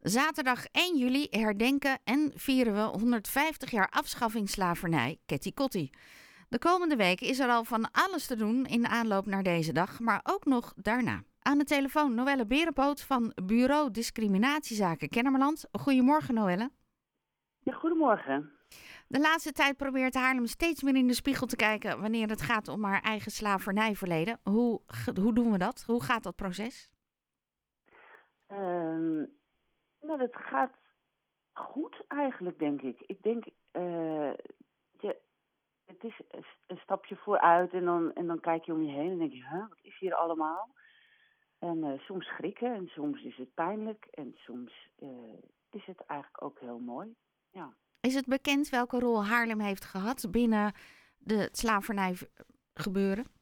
Zaterdag 1 juli herdenken en vieren we 150 jaar afschaffing slavernij, Ketty Kotti. De komende weken is er al van alles te doen in aanloop naar deze dag, maar ook nog daarna. Aan de telefoon Noelle Berenpoot van Bureau Discriminatiezaken Kennemerland. Goedemorgen Noelle. Ja, goedemorgen. De laatste tijd probeert Haarlem steeds meer in de spiegel te kijken wanneer het gaat om haar eigen slavernijverleden. Hoe, hoe doen we dat? Hoe gaat dat proces? Ehm, nou, dat gaat goed eigenlijk, denk ik. Ik denk, uh, je, het is een stapje vooruit en dan, en dan kijk je om je heen en denk je, wat is hier allemaal? En uh, soms schrikken en soms is het pijnlijk en soms uh, is het eigenlijk ook heel mooi. Ja. Is het bekend welke rol Haarlem heeft gehad binnen de slavernijgebeuren?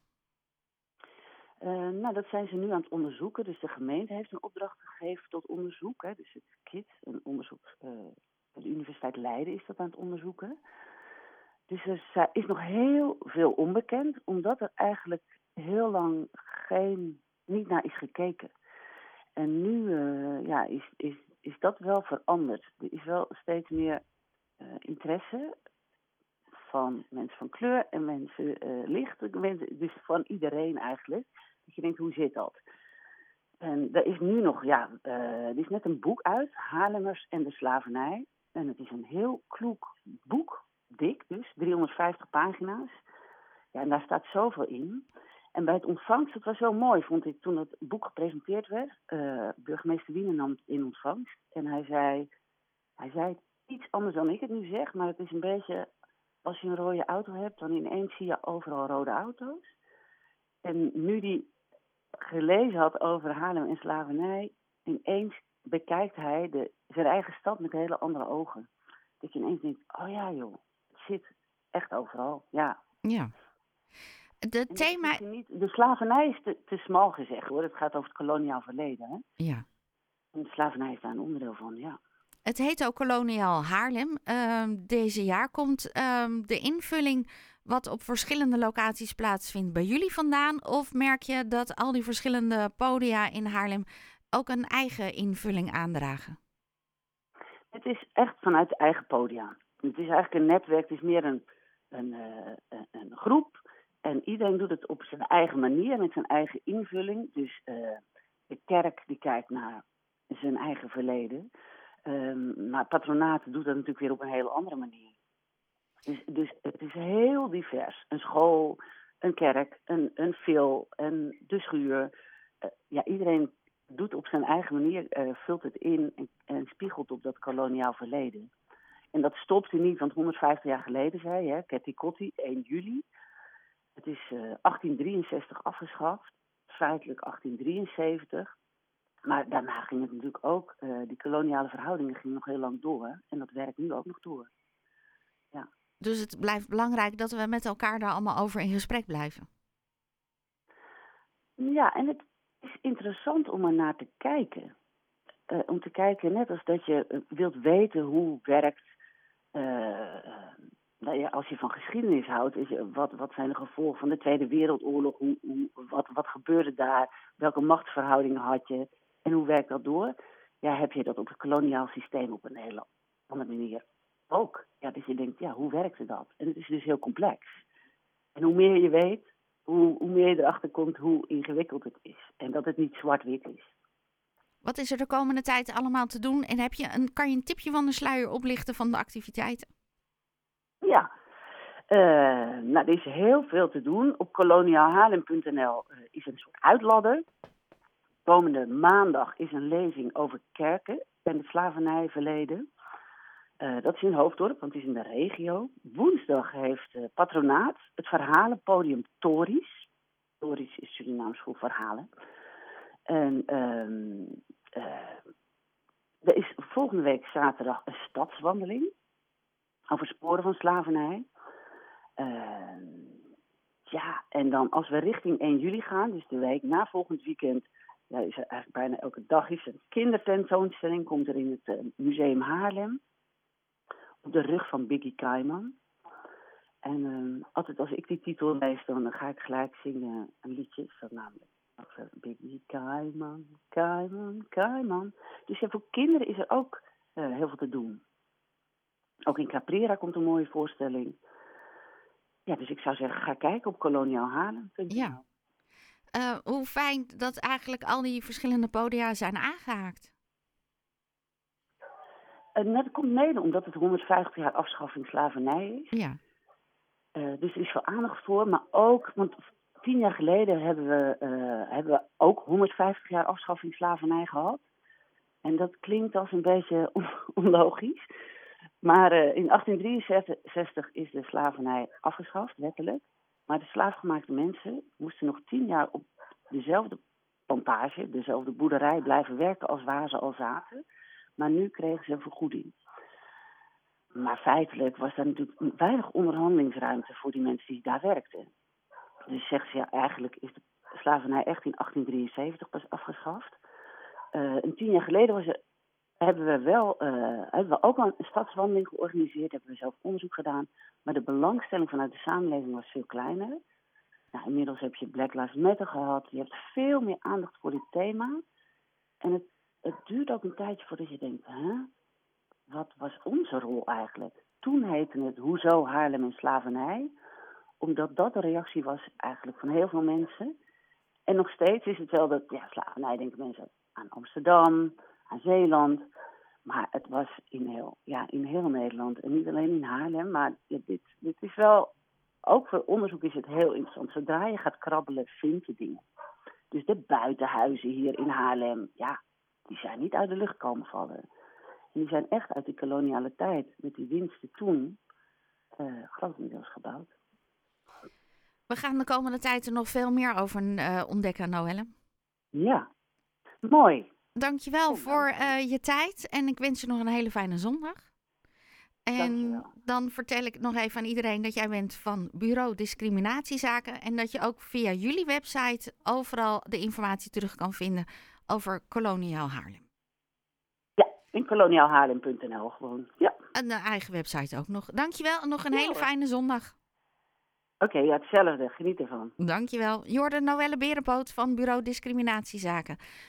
Uh, nou, dat zijn ze nu aan het onderzoeken. Dus de gemeente heeft een opdracht gegeven tot onderzoek. Hè. Dus het KIT, een onderzoek, uh, de Universiteit Leiden is dat aan het onderzoeken. Dus er is nog heel veel onbekend, omdat er eigenlijk heel lang geen, niet naar is gekeken. En nu uh, ja, is, is, is dat wel veranderd. Er is wel steeds meer interesse van mensen van kleur en mensen licht. Dus van iedereen eigenlijk. Dat je denkt, hoe zit dat? En er is nu nog, ja, uh, er is net een boek uit, Haarlemmers en de slavernij. En het is een heel kloek boek, dik dus, 350 pagina's. Ja, en daar staat zoveel in. En bij het ontvangst, het was zo mooi, vond ik, toen het boek gepresenteerd werd. Uh, burgemeester Wiener nam het in ontvangst. En hij zei, hij zei iets anders dan ik het nu zeg, maar het is een beetje, als je een rode auto hebt, dan ineens zie je overal rode auto's. En nu die gelezen had over Haarlem en slavernij, ineens bekijkt hij de, zijn eigen stad met hele andere ogen. Dat je ineens denkt, oh ja joh, het zit echt overal, ja. Ja. De thema... Niet, de slavernij is te, te smal gezegd hoor, het gaat over het koloniaal verleden. Hè? Ja. En de slavernij is daar een onderdeel van, ja. Het heet ook koloniaal Haarlem. Uh, deze jaar komt uh, de invulling wat op verschillende locaties plaatsvindt bij jullie vandaan? Of merk je dat al die verschillende podia in Haarlem ook een eigen invulling aandragen? Het is echt vanuit eigen podia. Het is eigenlijk een netwerk, het is meer een, een, uh, een groep. En iedereen doet het op zijn eigen manier, met zijn eigen invulling. Dus uh, de kerk die kijkt naar zijn eigen verleden. Um, maar patronaat doet dat natuurlijk weer op een hele andere manier. Dus, dus het is heel divers. Een school, een kerk, een, een fil, een, de schuur. Uh, ja, iedereen doet op zijn eigen manier, uh, vult het in en, en, spiegelt op dat koloniaal verleden. En dat stopte niet, want 150 jaar geleden zei je, Ketty Kotti, 1 juli. Het is uh, 1863 afgeschaft, feitelijk 1873. Maar daarna ging het natuurlijk ook, uh, die koloniale verhoudingen gingen nog heel lang door. En dat werkt nu ook nog door. Ja. Dus het blijft belangrijk dat we met elkaar daar allemaal over in gesprek blijven. Ja, en het is interessant om er naar te kijken. Uh, om te kijken, net als dat je wilt weten hoe werkt. Uh, als je van geschiedenis houdt, is, wat, wat zijn de gevolgen van de Tweede Wereldoorlog? Hoe, hoe, wat, wat gebeurde daar? Welke machtsverhoudingen had je? En hoe werkt dat door? Ja, heb je dat op het koloniaal systeem op een hele andere manier ook. Ja, dus je denkt, ja, hoe werkte dat? En het is dus heel complex. En hoe meer je weet, hoe, hoe meer je erachter komt hoe ingewikkeld het is. En dat het niet zwart-wit is. Wat is er de komende tijd allemaal te doen? En heb je een, kan je een tipje van de sluier oplichten van de activiteiten? Ja, uh, nou, er is heel veel te doen. Op koloniaalhaarlem.nl uh, is een soort uitladder. Komende maandag is een lezing over kerken en het slavernijverleden. Uh, dat is in Hoofddorp, want het is in de regio. Woensdag heeft uh, Patronaat het verhalenpodium Tories. Tories is Surinaams voor verhalen. En um, uh, er is volgende week zaterdag een stadswandeling over sporen van slavernij. Ehm, ja, en dan als we richting 1 juli gaan, dus de week na volgend weekend, ja, is er eigenlijk bijna elke dag is een kindertentoonstelling, komt er in het Museum Haarlem op de rug van Biggie Kaiman. En uh, altijd als ik die titel lees, dan ga ik gelijk zingen een liedje. Is dat namelijk Biggie Kaiman, Kaiman, Kaiman. Dus ja, voor kinderen is er ook uh, heel veel te doen. Ook in Caprera komt een mooie voorstelling. Ja, dus ik zou zeggen, ga kijken op koloniaalhaarlem.nl. Ja. Uh, hoe fijn dat eigenlijk al die verschillende podia zijn aangehaakt. Uh, dat komt mede omdat het 150 jaar afschaffing slavernij is. Ja. Uh, dus er is veel aandacht voor, maar ook, want tien jaar geleden hebben we, hebben we ook 150 jaar afschaffing slavernij gehad. En dat klinkt als een beetje on onlogisch. Maar in 1863 is de slavernij afgeschaft, wettelijk. Maar de slaafgemaakte mensen moesten nog tien jaar op dezelfde plantage, dezelfde boerderij blijven werken als waar ze al zaten. Maar nu kregen ze een vergoeding. Maar feitelijk was er natuurlijk weinig onderhandelingsruimte voor die mensen die daar werkten. Dus zeggen ze ja, eigenlijk is de slavernij echt in 1873 pas afgeschaft. Uh, een tien jaar geleden was er hebben we wel uh, hebben we ook al een stadswandeling georganiseerd, hebben we zelf onderzoek gedaan. Maar de belangstelling vanuit de samenleving was veel kleiner. Nou, inmiddels heb je Black Lives Matter gehad. Je hebt veel meer aandacht voor dit thema. En het, het duurt ook een tijdje voordat je denkt, hè? wat was onze rol eigenlijk? Toen heette het Hoezo Haarlem en slavernij? Omdat dat de reactie was eigenlijk van heel veel mensen. En nog steeds is het wel dat, ja, slavernij denken mensen aan Amsterdam, aan Zeeland. Maar het was in heel, ja, in heel Nederland. En niet alleen in Haarlem. Maar dit, dit is wel, ook voor onderzoek is het heel interessant. Zodra je gaat krabbelen, vind je dingen. Dus de buitenhuizen hier in Haarlem, ja, die zijn niet uit de lucht komen vallen. En die zijn echt uit die koloniale tijd, met die winsten toen, uh, grotendeels gebouwd. We gaan de komende tijd er nog veel meer over uh, ontdekken, Noelle. Ja, mooi. Dankjewel voor uh, je tijd en ik wens je nog een hele fijne zondag. En Dankjewel. dan vertel ik nog even aan iedereen dat jij bent van Bureau Discriminatiezaken en dat je ook via jullie website overal de informatie terug kan vinden over koloniaal Haarlem. Ja, in koloniaalhaarlem.nl gewoon. Ja. En een eigen website ook nog. Dankjewel en nog een ja, hele fijne zondag. Oké, okay, ja, hetzelfde. Geniet ervan. Dankjewel. Jorde Noelle Berenpoot van Bureau Discriminatiezaken.